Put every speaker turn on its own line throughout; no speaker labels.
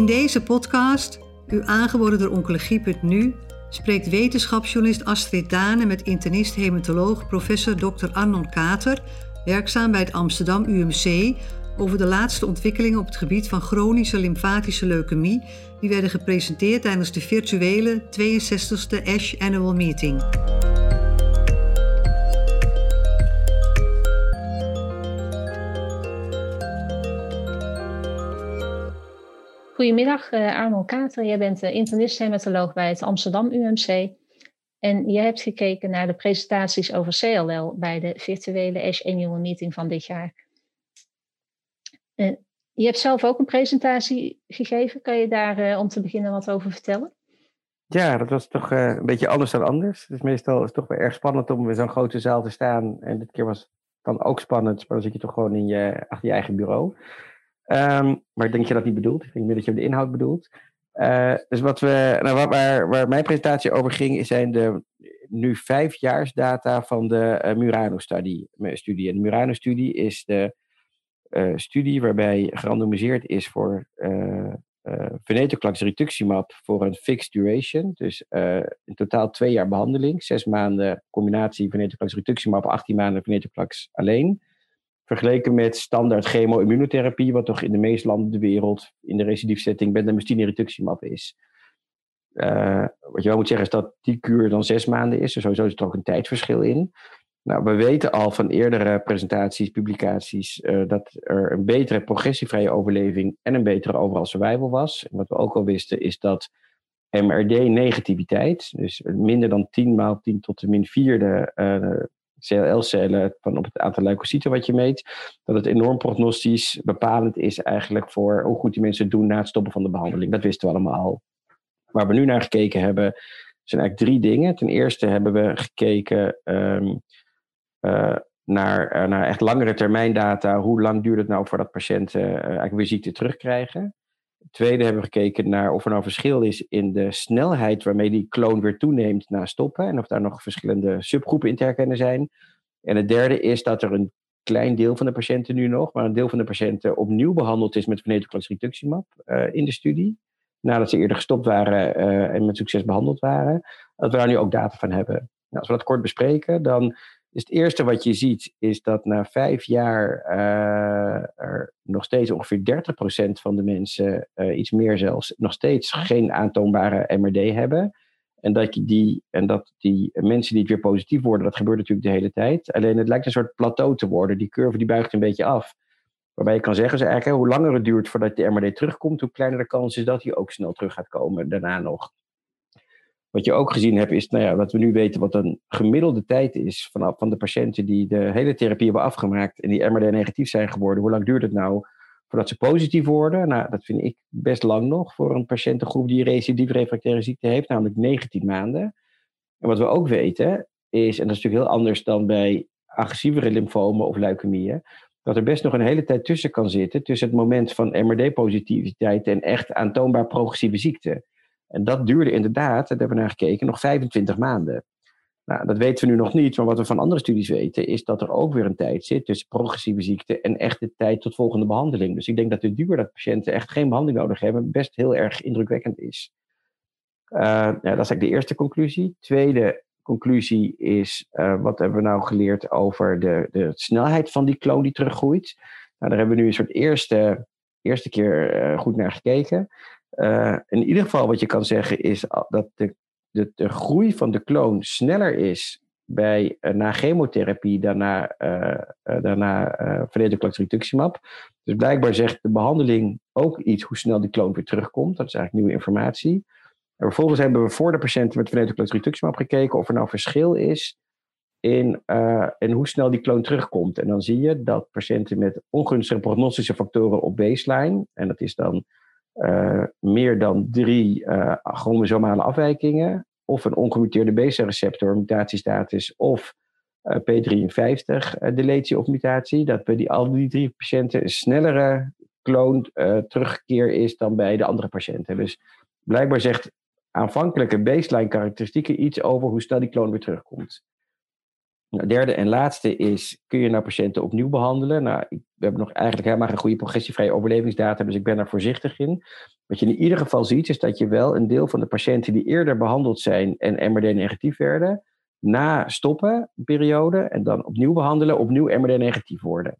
In deze podcast, u aangeboden door Oncologie.nu, spreekt wetenschapsjournalist Astrid Dane met internist-hematoloog professor Dr. Arnon Kater, werkzaam bij het Amsterdam UMC, over de laatste ontwikkelingen op het gebied van chronische lymfatische leukemie, die werden gepresenteerd tijdens de virtuele 62e ASH Annual Meeting.
Goedemiddag, uh, Arnold Kater. Jij bent uh, internist-hematoloog bij het Amsterdam UMC. En je hebt gekeken naar de presentaties over CLL bij de virtuele ASH Annual Meeting van dit jaar. Uh, je hebt zelf ook een presentatie gegeven. Kan je daar om te beginnen wat over vertellen?
Ja, dat was toch een beetje anders dan anders. Dus meestal is het toch wel erg spannend om in zo'n grote zaal te staan. En dit keer was het dan ook spannend, maar dan zit je toch gewoon in je, achter je eigen bureau. Um, maar ik denk dat je dat niet bedoelt. Ik denk meer dat je de inhoud bedoelt. Uh, dus wat we, nou, waar, waar, mijn presentatie over ging, zijn de nu vijfjaarsdata van de uh, Murano-studie. Studie. En de Murano-studie is de uh, studie waarbij gerandomiseerd is voor venetoclax rituximab voor een fixed duration. Dus in totaal twee jaar behandeling. Zes maanden combinatie venetoclax rituximab, 18 maanden venetoclax alleen. Vergeleken met standaard chemo-immunotherapie, wat toch in de meeste landen ter wereld in de recidiefsetting bendamustine rituximab is. Uh, wat je wel moet zeggen is dat die kuur dan zes maanden is. Dus sowieso is er ook een tijdverschil in. Nou, we weten al van eerdere presentaties, publicaties, uh, dat er een betere progressievrije overleving en een betere overal survival was. Wat we ook al wisten is dat MRD-negativiteit, dus minder dan 10 maal 10 tot de min vierde uh, CLL-cellen van op het aantal leukocyten wat je meet, dat het enorm prognostisch bepalend is eigenlijk voor hoe goed die mensen doen na het stoppen van de behandeling. Dat wisten we allemaal al. Waar we nu naar gekeken hebben, zijn eigenlijk drie dingen. Ten eerste hebben we gekeken um, uh, naar, uh, naar echt langere termijn data. Hoe lang duurt het nou voordat patiënten uh, eigenlijk weer ziekte terugkrijgen? Tweede hebben we gekeken naar of er nou verschil is in de snelheid waarmee die kloon weer toeneemt na stoppen. En of daar nog verschillende subgroepen in te herkennen zijn. En het derde is dat er een klein deel van de patiënten nu nog, maar een deel van de patiënten opnieuw behandeld is met venetoclax rituximab uh, in de studie. Nadat ze eerder gestopt waren uh, en met succes behandeld waren. Dat we daar nu ook data van hebben. Nou, als we dat kort bespreken, dan dus het eerste wat je ziet is dat na vijf jaar uh, er nog steeds ongeveer 30% van de mensen, uh, iets meer zelfs, nog steeds geen aantoonbare MRD hebben. En dat, je die, en dat die mensen die het weer positief worden, dat gebeurt natuurlijk de hele tijd. Alleen het lijkt een soort plateau te worden. Die curve die buigt een beetje af. Waarbij je kan zeggen, is eigenlijk, hoe langer het duurt voordat de MRD terugkomt, hoe kleiner de kans is dat hij ook snel terug gaat komen daarna nog. Wat je ook gezien hebt, is nou ja, wat we nu weten, wat een gemiddelde tijd is van, van de patiënten die de hele therapie hebben afgemaakt en die MRD negatief zijn geworden. Hoe lang duurt het nou voordat ze positief worden? Nou, dat vind ik best lang nog voor een patiëntengroep die recidief refractaire ziekte heeft, namelijk 19 maanden. En wat we ook weten is, en dat is natuurlijk heel anders dan bij agressievere lymfomen of leukemieën, dat er best nog een hele tijd tussen kan zitten, tussen het moment van MRD-positiviteit en echt aantoonbaar progressieve ziekte. En dat duurde inderdaad, daar hebben we naar gekeken, nog 25 maanden. Nou, dat weten we nu nog niet, maar wat we van andere studies weten, is dat er ook weer een tijd zit tussen progressieve ziekte en echt de tijd tot volgende behandeling. Dus ik denk dat de duur dat patiënten echt geen behandeling nodig hebben, best heel erg indrukwekkend is. Ja, dat is eigenlijk de eerste conclusie. Tweede conclusie is, uh, wat hebben we nou geleerd over de, de snelheid van die kloon die teruggroeit? Nou, daar hebben we nu een soort eerste, eerste keer uh, goed naar gekeken. Uh, in ieder geval wat je kan zeggen is dat de, de, de groei van de kloon sneller is bij, uh, na chemotherapie dan na, uh, daarna uh, rituximab. Dus blijkbaar zegt de behandeling ook iets hoe snel die kloon weer terugkomt. Dat is eigenlijk nieuwe informatie. En vervolgens hebben we voor de patiënten met venetoclax rituximab gekeken of er nou verschil is in, in hoe snel die kloon terugkomt. En dan zie je dat patiënten met ongunstige prognostische factoren op baseline, en dat is dan meer dan drie uh, chromosomale afwijkingen, of een ongemuteerde BC-receptor mutatiestatus, of uh, P53 deletie of mutatie, dat bij die, al die drie patiënten een snellere kloon terugkeer is dan bij de andere patiënten. Dus blijkbaar zegt aanvankelijke baseline karakteristieken iets over hoe snel die kloon weer terugkomt. Nou, derde en laatste is, kun je nou patiënten opnieuw behandelen? Nou, we hebben nog eigenlijk helemaal geen goede progressievrije overlevingsdata, dus ik ben daar voorzichtig in. Wat je in ieder geval ziet, is dat je wel een deel van de patiënten die eerder behandeld zijn en MRD-negatief werden, na stoppen, periode, en dan opnieuw behandelen, opnieuw MRD-negatief worden.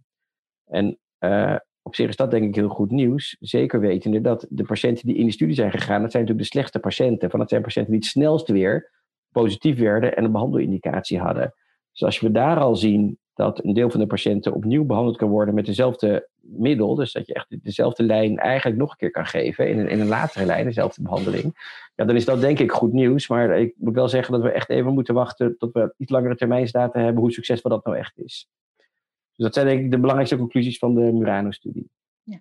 En uh, op zich is dat denk ik heel goed nieuws. Zeker wetende dat de patiënten die in die studie zijn gegaan, dat zijn natuurlijk de slechtste patiënten. Van dat zijn patiënten die het snelst weer positief werden en een behandelindicatie hadden. Dus als we daar al zien dat een deel van de patiënten opnieuw behandeld kan worden met dezelfde middel, dus dat je echt dezelfde lijn eigenlijk nog een keer kan geven in een, in een latere lijn, dezelfde behandeling, ja, dan is dat denk ik goed nieuws. Maar ik moet wel zeggen dat we echt even moeten wachten tot we iets langere termijnsdata hebben hoe succesvol dat nou echt is. Dus dat zijn denk ik de belangrijkste conclusies van de Murano-studie. Ja.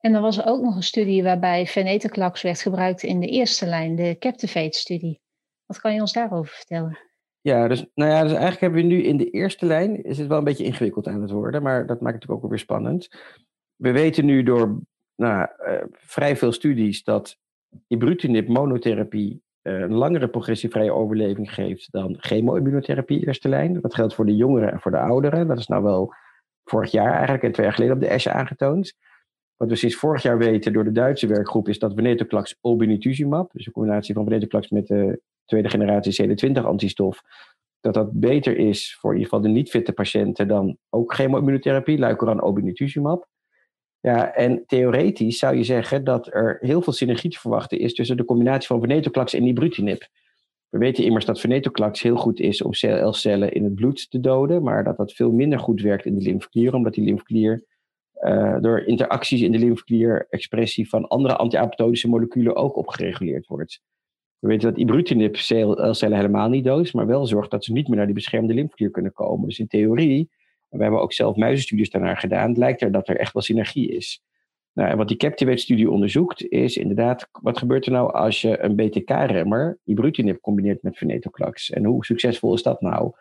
En er was ook nog een studie waarbij venetoclax werd gebruikt in de eerste lijn, de Captivate-studie. Wat kan je ons daarover vertellen?
Ja, dus, nou ja, dus eigenlijk hebben we nu in de eerste lijn, is het wel een beetje ingewikkeld aan het worden, maar dat maakt het ook weer spannend. We weten nu door nou, uh, vrij veel studies dat ibrutinib monotherapie uh, een langere progressievrije overleving geeft dan chemo-immunotherapie eerste lijn. Dat geldt voor de jongeren en voor de ouderen. Dat is nou wel vorig jaar eigenlijk en twee jaar geleden op de ESHE aangetoond. Wat we sinds vorig jaar weten door de Duitse werkgroep is dat venetoclax obinutuzumab, dus een combinatie van venetoclax met de tweede generatie CD20-antistof, dat dat beter is voor in ieder geval de niet-fitte patiënten dan ook chemo-immunotherapie, Luicoran obinutuzumab. Ja, en theoretisch zou je zeggen dat er heel veel synergie te verwachten is tussen de combinatie van venetoclax en ibrutinib. We weten immers dat venetoclax heel goed is om CL-cellen in het bloed te doden, maar dat dat veel minder goed werkt in de lymfeklier, omdat die lymfeklier uh, door interacties in de lymfeklier expressie van andere anti-apoptotische moleculen ook opgereguleerd wordt. We weten dat ibrutinib cellen helemaal niet doodt, maar wel zorgt dat ze niet meer naar die beschermde lymfeklier kunnen komen. Dus in theorie, we hebben ook zelf muizenstudies daarnaar gedaan, lijkt er dat er echt wel synergie is. Nou, en wat die Captivate-studie onderzoekt, is inderdaad, wat gebeurt er nou als je een BTK-remmer, ibrutinib, combineert met venetoclax? En hoe succesvol is dat nou?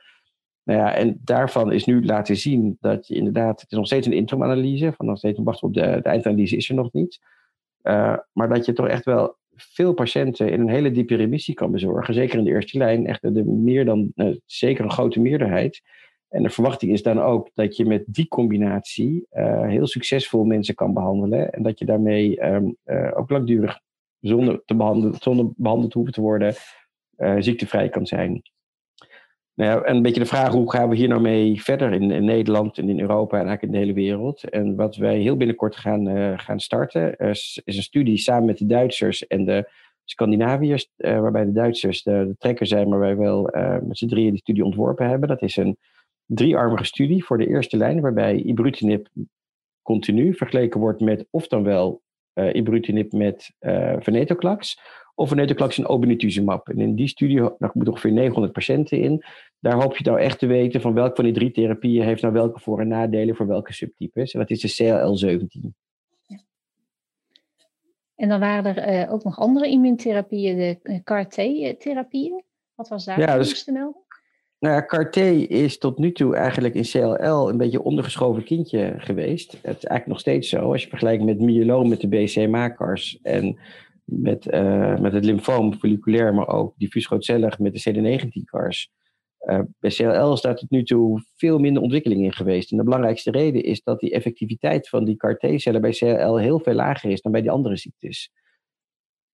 Nou ja, en daarvan is nu laten zien dat je inderdaad, het is nog steeds een interim-analyse, van nog steeds wachten op de, de eindanalyse is er nog niet. Uh, maar dat je toch echt wel veel patiënten in een hele diepe remissie kan bezorgen. Zeker in de eerste lijn, echt de meer dan, uh, zeker een grote meerderheid. En de verwachting is dan ook dat je met die combinatie uh, heel succesvol mensen kan behandelen. En dat je daarmee um, ook langdurig zonder, te behandelen, zonder behandeld hoeven te worden, ziektevrij kan zijn. Nou en een beetje de vraag, hoe gaan we hier nou mee verder in, Nederland en in Europa en eigenlijk in de hele wereld? En wat wij heel binnenkort gaan, uh, gaan starten, is, is, een studie samen met de Duitsers en de Scandinaviërs, uh, waarbij de Duitsers de, de, trekker zijn, maar wij wel met z'n drieën die studie ontworpen hebben. Dat is een driearmige studie voor de eerste lijn, waarbij ibrutinib continu vergeleken wordt met of dan wel ibrutinib met venetoclax of venetoclax en obinutuzumab. En in die studie, daar moeten ongeveer 900 patiënten in. Daar hoop je nou echt te weten van welke van die drie therapieën heeft nou welke voor- en nadelen voor welke subtypes. En dat is de CLL17.
En dan waren er uh, ook nog andere immuuntherapieën, de eh, CAR-T-therapieën. Wat was daar ja, dus, te melden?
Nou ja, CAR-T is tot nu toe eigenlijk in CLL een beetje ondergeschoven kindje geweest. Het is eigenlijk nog steeds zo. Als je vergelijkt met myeloom met de BCMA-CARs en met, uh, met het lymfoom folliculair, maar ook diffuus grootcellig met de CD19-CARs. Uh, bij CLL is daar tot nu toe veel minder ontwikkeling in geweest. En de belangrijkste reden is dat die effectiviteit van die CAR-T-cellen bij CLL heel veel lager is dan bij die andere ziektes.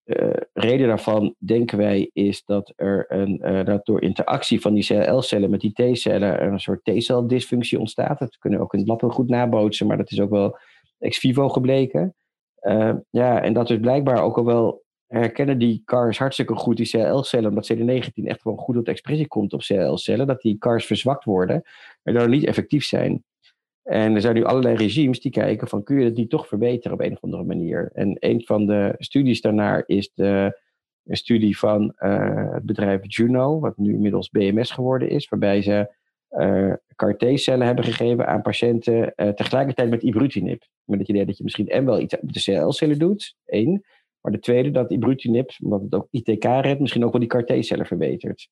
Uh, reden daarvan, denken wij, is dat er een, dat door interactie van die CLL-cellen met die T-cellen een soort T-cel-dysfunctie ontstaat. Dat kunnen we ook in het lab goed nabootsen, maar dat is ook wel ex vivo gebleken. Uh, ja, en dat is blijkbaar ook al wel herkennen die CARs hartstikke goed die CL-cellen, omdat CD19 echt wel goed de expressie komt op CL-cellen, dat die CARs verzwakt worden en daardoor niet effectief zijn. En er zijn nu allerlei regimes die kijken van kun je het niet toch verbeteren op een of andere manier. En een van de studies daarnaar is de, een studie van uh, het bedrijf Juno, wat nu inmiddels BMS geworden is, waarbij ze uh, CAR-T-cellen hebben gegeven aan patiënten uh, tegelijkertijd met ibrutinib. Met het idee dat je misschien en wel iets met de CL-cellen doet, één. Maar de tweede, dat ibrutinib, omdat het ook ITK redt, misschien ook wel die CAR-T-cellen verbetert.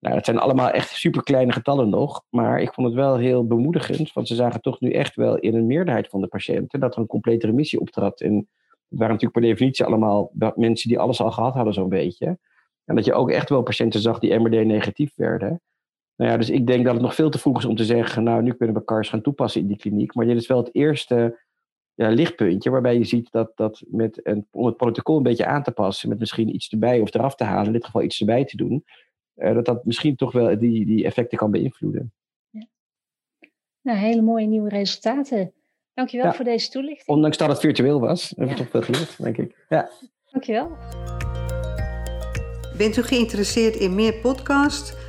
Nou, dat zijn allemaal echt super kleine getallen nog. Maar ik vond het wel heel bemoedigend. Want ze zagen toch nu echt wel in een meerderheid van de patiënten dat er een complete remissie optrad. En het waren natuurlijk per definitie allemaal mensen die alles al gehad hadden, zo'n beetje. En dat je ook echt wel patiënten zag die MRD negatief werden. Nou ja, dus ik denk dat het nog veel te vroeg is om te zeggen, nou, nu kunnen we CARS gaan toepassen in die kliniek. Maar dit is wel het eerste ja, lichtpuntje waarbij je ziet dat, dat met een, om het protocol een beetje aan te passen, met misschien iets erbij of eraf te halen, in dit geval iets erbij te doen, uh, dat dat misschien toch wel die, die effecten kan beïnvloeden. Ja.
Nou, hele mooie nieuwe resultaten. Dankjewel ja. voor deze toelichting.
Ondanks dat het virtueel was, hebben we toch veel geleerd, denk ik. Ja.
Dankjewel.
Bent u geïnteresseerd in meer podcasts?